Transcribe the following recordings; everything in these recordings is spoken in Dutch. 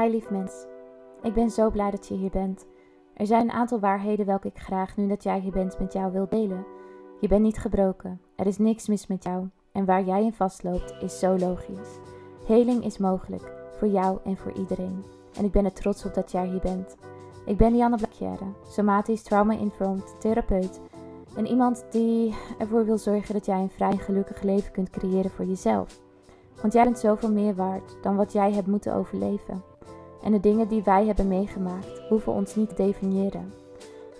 Hi lief mens, ik ben zo blij dat je hier bent. Er zijn een aantal waarheden welke ik graag, nu dat jij hier bent, met jou wil delen. Je bent niet gebroken, er is niks mis met jou en waar jij in vastloopt is zo logisch. Heling is mogelijk, voor jou en voor iedereen. En ik ben er trots op dat jij hier bent. Ik ben Lianne Blakjere, somatisch trauma-informed therapeut en iemand die ervoor wil zorgen dat jij een vrij en gelukkig leven kunt creëren voor jezelf. Want jij bent zoveel meer waard dan wat jij hebt moeten overleven. En de dingen die wij hebben meegemaakt hoeven ons niet te definiëren.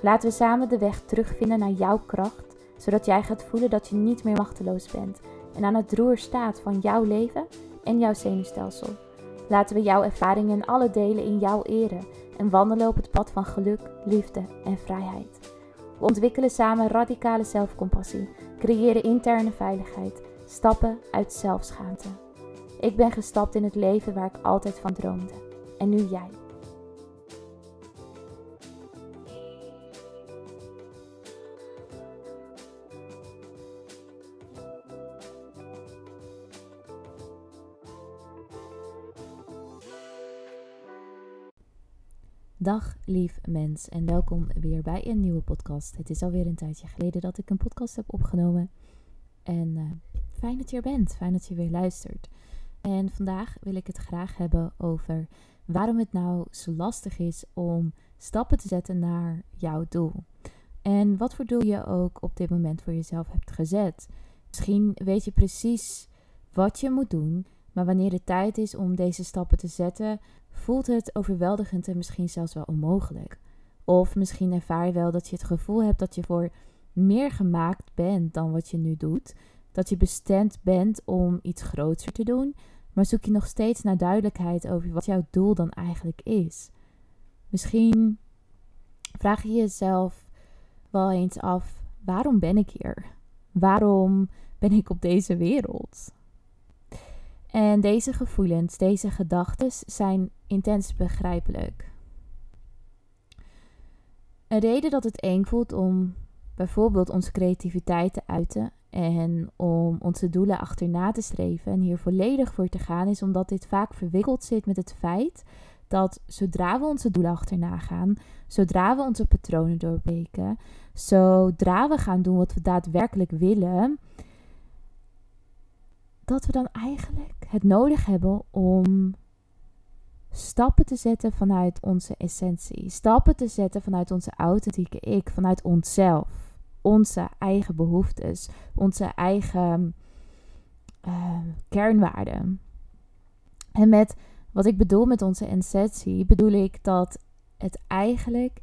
Laten we samen de weg terugvinden naar jouw kracht, zodat jij gaat voelen dat je niet meer machteloos bent en aan het roer staat van jouw leven en jouw zenuwstelsel. Laten we jouw ervaringen alle delen in jouw ere en wandelen op het pad van geluk, liefde en vrijheid. We ontwikkelen samen radicale zelfcompassie, creëren interne veiligheid, stappen uit zelfschaamte. Ik ben gestapt in het leven waar ik altijd van droomde. En nu jij. Dag lief mens en welkom weer bij een nieuwe podcast. Het is alweer een tijdje geleden dat ik een podcast heb opgenomen. En uh, fijn dat je er bent, fijn dat je weer luistert. En vandaag wil ik het graag hebben over waarom het nou zo lastig is om stappen te zetten naar jouw doel. En wat voor doel je ook op dit moment voor jezelf hebt gezet. Misschien weet je precies wat je moet doen, maar wanneer het tijd is om deze stappen te zetten, voelt het overweldigend en misschien zelfs wel onmogelijk. Of misschien ervaar je wel dat je het gevoel hebt dat je voor meer gemaakt bent dan wat je nu doet. Dat je bestemd bent om iets groter te doen, maar zoek je nog steeds naar duidelijkheid over wat jouw doel dan eigenlijk is. Misschien vraag je jezelf wel eens af: waarom ben ik hier? Waarom ben ik op deze wereld? En deze gevoelens, deze gedachten zijn intens begrijpelijk. Een reden dat het eng voelt om bijvoorbeeld onze creativiteit te uiten en om onze doelen achterna te streven en hier volledig voor te gaan, is omdat dit vaak verwikkeld zit met het feit dat zodra we onze doelen achterna gaan, zodra we onze patronen doorbreken, zodra we gaan doen wat we daadwerkelijk willen, dat we dan eigenlijk het nodig hebben om stappen te zetten vanuit onze essentie. Stappen te zetten vanuit onze authentieke ik, vanuit onszelf. Onze eigen behoeftes, onze eigen uh, kernwaarden. En met wat ik bedoel met onze essentie, bedoel ik dat het eigenlijk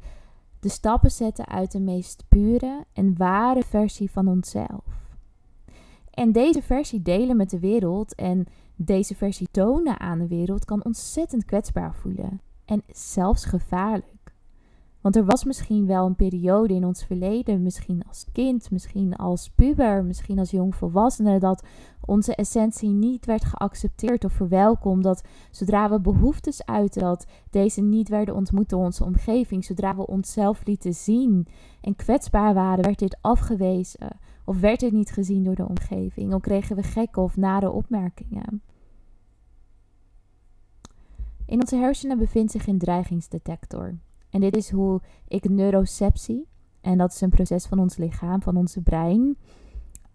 de stappen zetten uit de meest pure en ware versie van onszelf. En deze versie delen met de wereld en deze versie tonen aan de wereld kan ontzettend kwetsbaar voelen. En zelfs gevaarlijk. Want er was misschien wel een periode in ons verleden, misschien als kind, misschien als puber, misschien als jongvolwassene, dat onze essentie niet werd geaccepteerd of verwelkomd. Dat zodra we behoeftes uiten, dat deze niet werden ontmoet door onze omgeving. Zodra we onszelf lieten zien en kwetsbaar waren, werd dit afgewezen. Of werd dit niet gezien door de omgeving? Of kregen we gekke of nare opmerkingen? In onze hersenen bevindt zich een dreigingsdetector. En dit is hoe ik neuroceptie, en dat is een proces van ons lichaam, van onze brein,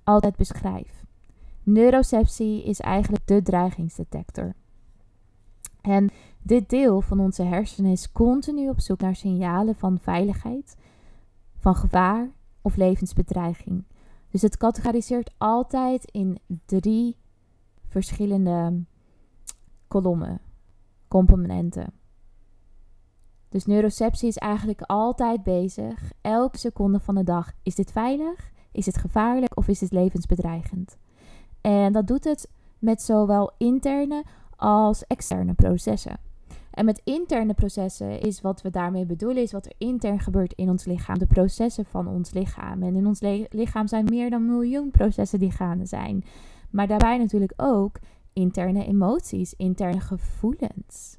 altijd beschrijf. Neuroceptie is eigenlijk de dreigingsdetector. En dit deel van onze hersenen is continu op zoek naar signalen van veiligheid, van gevaar of levensbedreiging. Dus het categoriseert altijd in drie verschillende kolommen, componenten. Dus neuroceptie is eigenlijk altijd bezig, elke seconde van de dag. Is dit veilig? Is het gevaarlijk of is het levensbedreigend? En dat doet het met zowel interne als externe processen. En met interne processen is wat we daarmee bedoelen, is wat er intern gebeurt in ons lichaam. De processen van ons lichaam. En in ons lichaam zijn meer dan miljoen processen die gaande zijn. Maar daarbij natuurlijk ook interne emoties, interne gevoelens.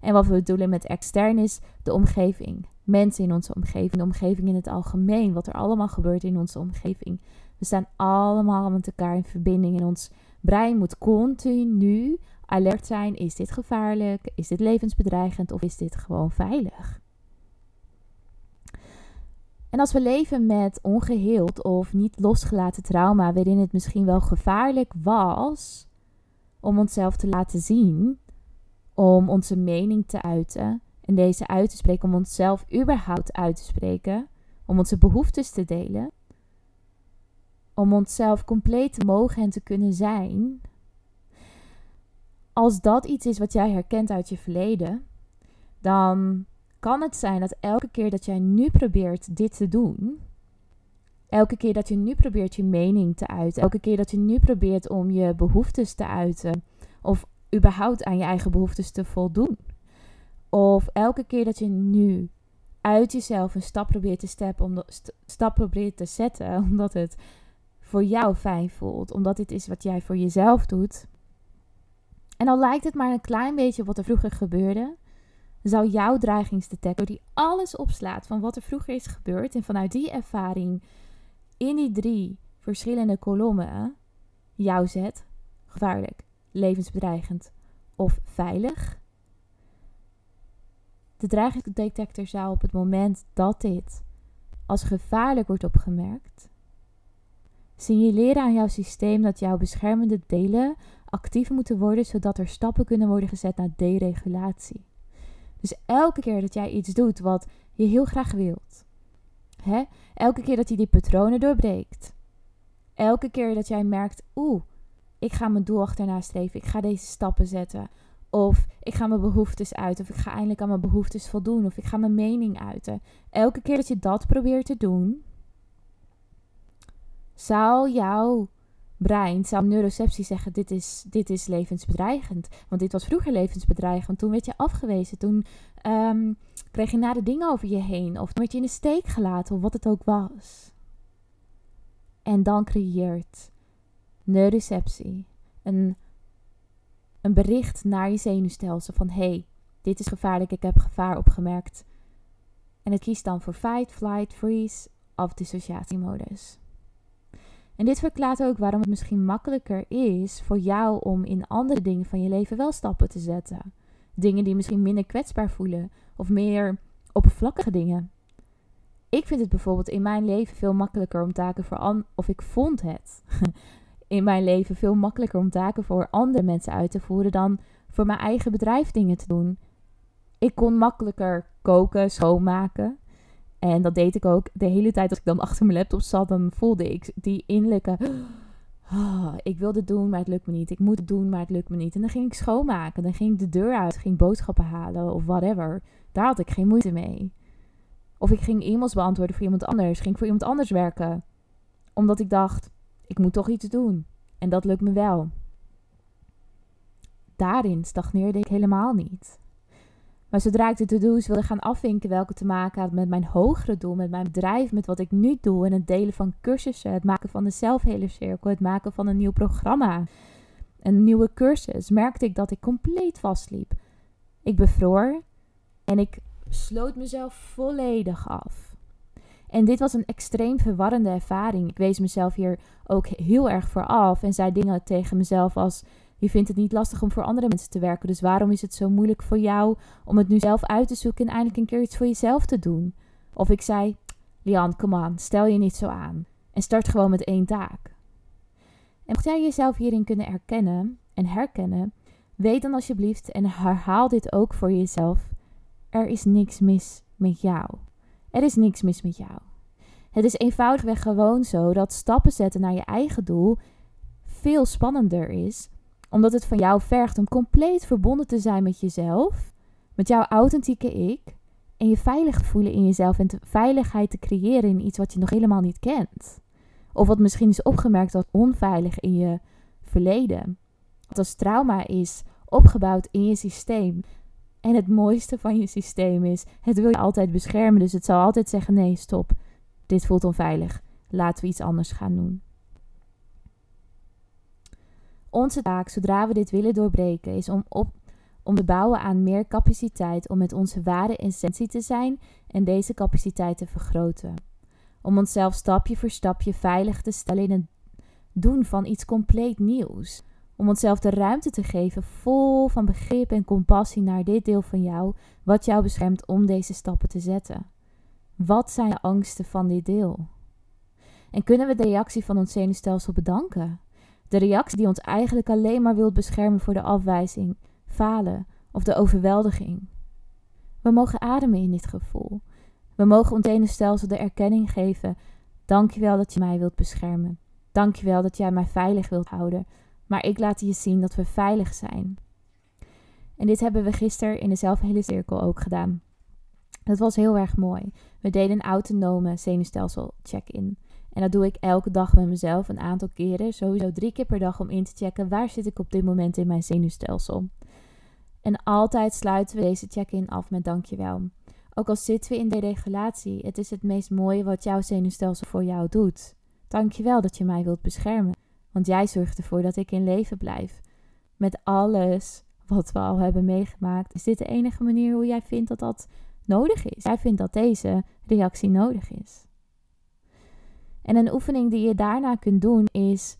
En wat we bedoelen met extern is de omgeving. Mensen in onze omgeving, de omgeving in het algemeen. Wat er allemaal gebeurt in onze omgeving. We staan allemaal met elkaar in verbinding. En ons brein moet continu alert zijn: is dit gevaarlijk? Is dit levensbedreigend? Of is dit gewoon veilig? En als we leven met ongeheeld of niet losgelaten trauma, waarin het misschien wel gevaarlijk was om onszelf te laten zien, om onze mening te uiten en deze uit te spreken, om onszelf überhaupt uit te spreken, om onze behoeftes te delen, om onszelf compleet te mogen en te kunnen zijn. Als dat iets is wat jij herkent uit je verleden, dan kan het zijn dat elke keer dat jij nu probeert dit te doen, elke keer dat je nu probeert je mening te uiten, elke keer dat je nu probeert om je behoeftes te uiten, of überhaupt aan je eigen behoeftes te voldoen, of elke keer dat je nu uit jezelf een stap probeert te, step, om st stap probeert te zetten, omdat het voor jou fijn voelt, omdat dit is wat jij voor jezelf doet. En al lijkt het maar een klein beetje wat er vroeger gebeurde, zou jouw dreigingsdetector, die alles opslaat van wat er vroeger is gebeurd en vanuit die ervaring in die drie verschillende kolommen jou zet, gevaarlijk, levensbedreigend of veilig. De dreigingsdetector zou op het moment dat dit als gevaarlijk wordt opgemerkt, signaleren aan jouw systeem dat jouw beschermende delen actief moeten worden, zodat er stappen kunnen worden gezet naar deregulatie. Dus elke keer dat jij iets doet wat je heel graag wilt, hè? elke keer dat je die patronen doorbreekt, elke keer dat jij merkt, oeh, ik ga mijn doel achterna streven, ik ga deze stappen zetten, of ik ga mijn behoeftes uit, of ik ga eindelijk aan mijn behoeftes voldoen, of ik ga mijn mening uiten. Elke keer dat je dat probeert te doen, zou jouw brein, zou neuroceptie zeggen: dit is, dit is levensbedreigend. Want dit was vroeger levensbedreigend. Toen werd je afgewezen. Toen um, kreeg je nare dingen over je heen. Of werd je in de steek gelaten, of wat het ook was. En dan creëert neuroceptie een, een bericht naar je zenuwstelsel van: hey, dit is gevaarlijk, ik heb gevaar opgemerkt. En het kiest dan voor fight, flight, freeze of dissociatiemodus. En dit verklaart ook waarom het misschien makkelijker is voor jou om in andere dingen van je leven wel stappen te zetten. Dingen die misschien minder kwetsbaar voelen of meer oppervlakkige dingen. Ik vind het bijvoorbeeld in mijn leven veel makkelijker om taken voor of ik vond het in mijn leven veel makkelijker om taken voor andere mensen uit te voeren dan voor mijn eigen bedrijf dingen te doen. Ik kon makkelijker koken, schoonmaken. En dat deed ik ook de hele tijd als ik dan achter mijn laptop zat, dan voelde ik die innerlijke... Oh, ik wil dit doen, maar het lukt me niet. Ik moet het doen, maar het lukt me niet. En dan ging ik schoonmaken, dan ging ik de deur uit, ging boodschappen halen of whatever. Daar had ik geen moeite mee. Of ik ging e-mails beantwoorden voor iemand anders, ging voor iemand anders werken. Omdat ik dacht, ik moet toch iets doen. En dat lukt me wel. Daarin stagneerde ik helemaal niet. Maar zodra ik de to-do's wilde gaan afvinken welke te maken had met mijn hogere doel, met mijn bedrijf, met wat ik nu doe en het delen van cursussen, het maken van een cirkel, het maken van een nieuw programma, een nieuwe cursus, merkte ik dat ik compleet vastliep. Ik bevroor en ik sloot mezelf volledig af. En dit was een extreem verwarrende ervaring. Ik wees mezelf hier ook heel erg voor af en zei dingen tegen mezelf als je vindt het niet lastig om voor andere mensen te werken. Dus waarom is het zo moeilijk voor jou om het nu zelf uit te zoeken en eindelijk een keer iets voor jezelf te doen? Of ik zei: Lian, kom aan, stel je niet zo aan. En start gewoon met één taak. En mocht jij jezelf hierin kunnen erkennen en herkennen, weet dan alsjeblieft en herhaal dit ook voor jezelf: er is niks mis met jou. Er is niks mis met jou. Het is eenvoudigweg gewoon zo dat stappen zetten naar je eigen doel veel spannender is omdat het van jou vergt om compleet verbonden te zijn met jezelf, met jouw authentieke ik. En je veilig te voelen in jezelf en veiligheid te creëren in iets wat je nog helemaal niet kent. Of wat misschien is opgemerkt als onveilig in je verleden. Wat als trauma is opgebouwd in je systeem. En het mooiste van je systeem is, het wil je altijd beschermen. Dus het zal altijd zeggen, nee, stop. Dit voelt onveilig. Laten we iets anders gaan doen. Onze taak, zodra we dit willen doorbreken, is om, op, om te bouwen aan meer capaciteit om met onze ware essentie te zijn en deze capaciteit te vergroten. Om onszelf stapje voor stapje veilig te stellen in het doen van iets compleet nieuws. Om onszelf de ruimte te geven, vol van begrip en compassie naar dit deel van jou, wat jou beschermt om deze stappen te zetten. Wat zijn de angsten van dit deel? En kunnen we de reactie van ons zenuwstelsel bedanken? De reactie die ons eigenlijk alleen maar wilt beschermen voor de afwijzing, falen of de overweldiging. We mogen ademen in dit gevoel. We mogen ons zenuwstelsel de erkenning geven. Dankjewel dat je mij wilt beschermen. Dankjewel dat jij mij veilig wilt houden. Maar ik laat je zien dat we veilig zijn. En dit hebben we gisteren in de zelfhele cirkel ook gedaan. Dat was heel erg mooi. We deden een autonome zenuwstelsel check-in. En dat doe ik elke dag met mezelf een aantal keren. Sowieso drie keer per dag om in te checken waar zit ik op dit moment in mijn zenuwstelsel. En altijd sluiten we deze check-in af met dankjewel. Ook al zitten we in de regulatie, het is het meest mooie wat jouw zenuwstelsel voor jou doet. Dankjewel dat je mij wilt beschermen, want jij zorgt ervoor dat ik in leven blijf. Met alles wat we al hebben meegemaakt, is dit de enige manier hoe jij vindt dat dat nodig is. Jij vindt dat deze reactie nodig is. En een oefening die je daarna kunt doen is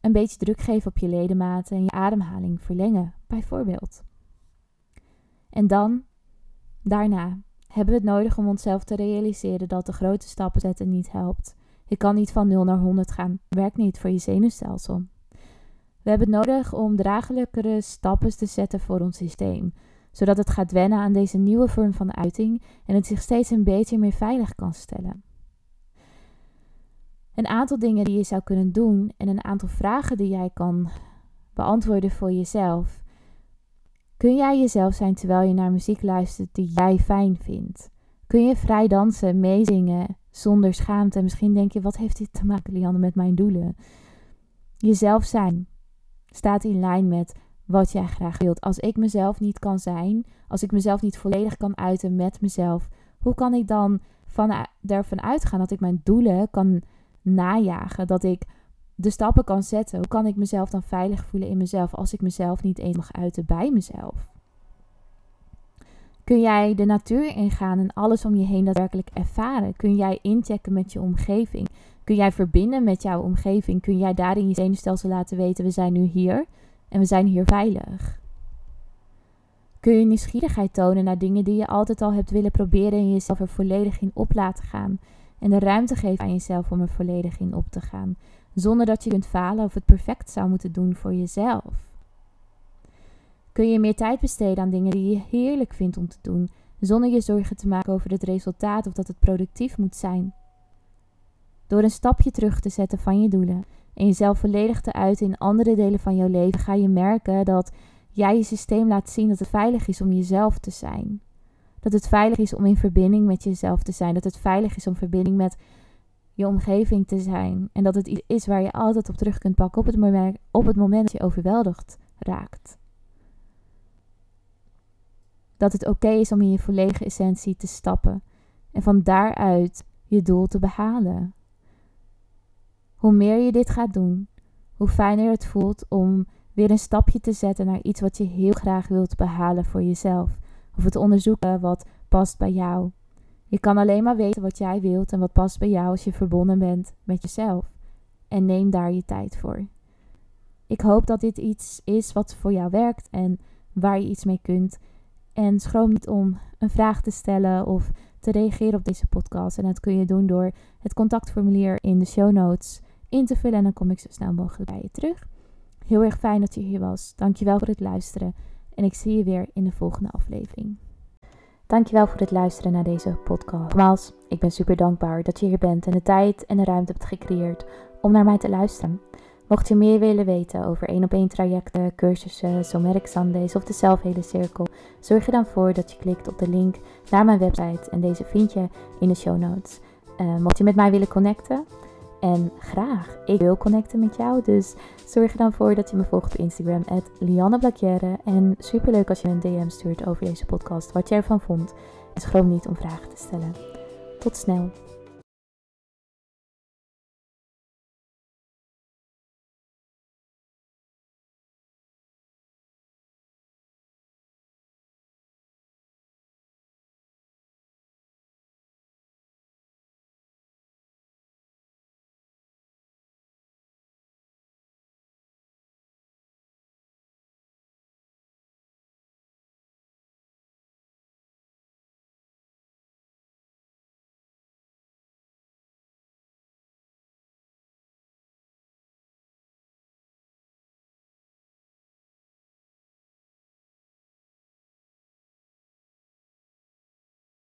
een beetje druk geven op je ledematen en je ademhaling verlengen, bijvoorbeeld. En dan, daarna, hebben we het nodig om onszelf te realiseren dat de grote stappen zetten niet helpt. Je kan niet van 0 naar 100 gaan. Werkt niet voor je zenuwstelsel. We hebben het nodig om draaglijkere stappen te zetten voor ons systeem, zodat het gaat wennen aan deze nieuwe vorm van uiting en het zich steeds een beetje meer veilig kan stellen. Een aantal dingen die je zou kunnen doen en een aantal vragen die jij kan beantwoorden voor jezelf. Kun jij jezelf zijn terwijl je naar muziek luistert die jij fijn vindt? Kun je vrij dansen, meezingen zonder schaamte? En misschien denk je, wat heeft dit te maken, Lianne, met mijn doelen? Jezelf zijn staat in lijn met wat jij graag wilt. Als ik mezelf niet kan zijn, als ik mezelf niet volledig kan uiten met mezelf, hoe kan ik dan van, ervan uitgaan dat ik mijn doelen kan najagen? Dat ik de stappen kan zetten. Hoe kan ik mezelf dan veilig voelen in mezelf als ik mezelf niet eens mag uiten bij mezelf? Kun jij de natuur ingaan en alles om je heen daadwerkelijk ervaren? Kun jij inchecken met je omgeving? Kun jij verbinden met jouw omgeving? Kun jij daarin je zenuwstelsel laten weten: we zijn nu hier en we zijn hier veilig? Kun je nieuwsgierigheid tonen naar dingen die je altijd al hebt willen proberen en jezelf er volledig in op laten gaan? En de ruimte geven aan jezelf om er volledig in op te gaan zonder dat je kunt falen of het perfect zou moeten doen voor jezelf? Kun je meer tijd besteden aan dingen die je heerlijk vindt om te doen, zonder je zorgen te maken over het resultaat of dat het productief moet zijn? Door een stapje terug te zetten van je doelen en jezelf volledig te uiten in andere delen van jouw leven, ga je merken dat jij je systeem laat zien dat het veilig is om jezelf te zijn. Dat het veilig is om in verbinding met jezelf te zijn. Dat het veilig is om verbinding met je omgeving te zijn. En dat het iets is waar je altijd op terug kunt pakken op het moment, op het moment dat je overweldigd raakt. Dat het oké is om in je volledige essentie te stappen en van daaruit je doel te behalen. Hoe meer je dit gaat doen, hoe fijner het voelt om weer een stapje te zetten naar iets wat je heel graag wilt behalen voor jezelf. Of het onderzoeken wat past bij jou. Je kan alleen maar weten wat jij wilt en wat past bij jou als je verbonden bent met jezelf. En neem daar je tijd voor. Ik hoop dat dit iets is wat voor jou werkt en waar je iets mee kunt. En schroom niet om een vraag te stellen of te reageren op deze podcast. En dat kun je doen door het contactformulier in de show notes in te vullen. En dan kom ik zo snel mogelijk bij je terug. Heel erg fijn dat je hier was. Dankjewel voor het luisteren. En ik zie je weer in de volgende aflevering. Dankjewel voor het luisteren naar deze podcast. Nogmaals, ik ben super dankbaar dat je hier bent en de tijd en de ruimte hebt gecreëerd om naar mij te luisteren. Mocht je meer willen weten over één op één trajecten, cursussen, Somatic Sundays of de zelfhele cirkel, zorg er dan voor dat je klikt op de link naar mijn website en deze vind je in de show notes. Uh, mocht je met mij willen connecten, en graag, ik wil connecten met jou. Dus zorg er dan voor dat je me volgt op Instagram, Lianne En super leuk als je een DM stuurt over deze podcast, wat je ervan vond. En schroom niet om vragen te stellen. Tot snel.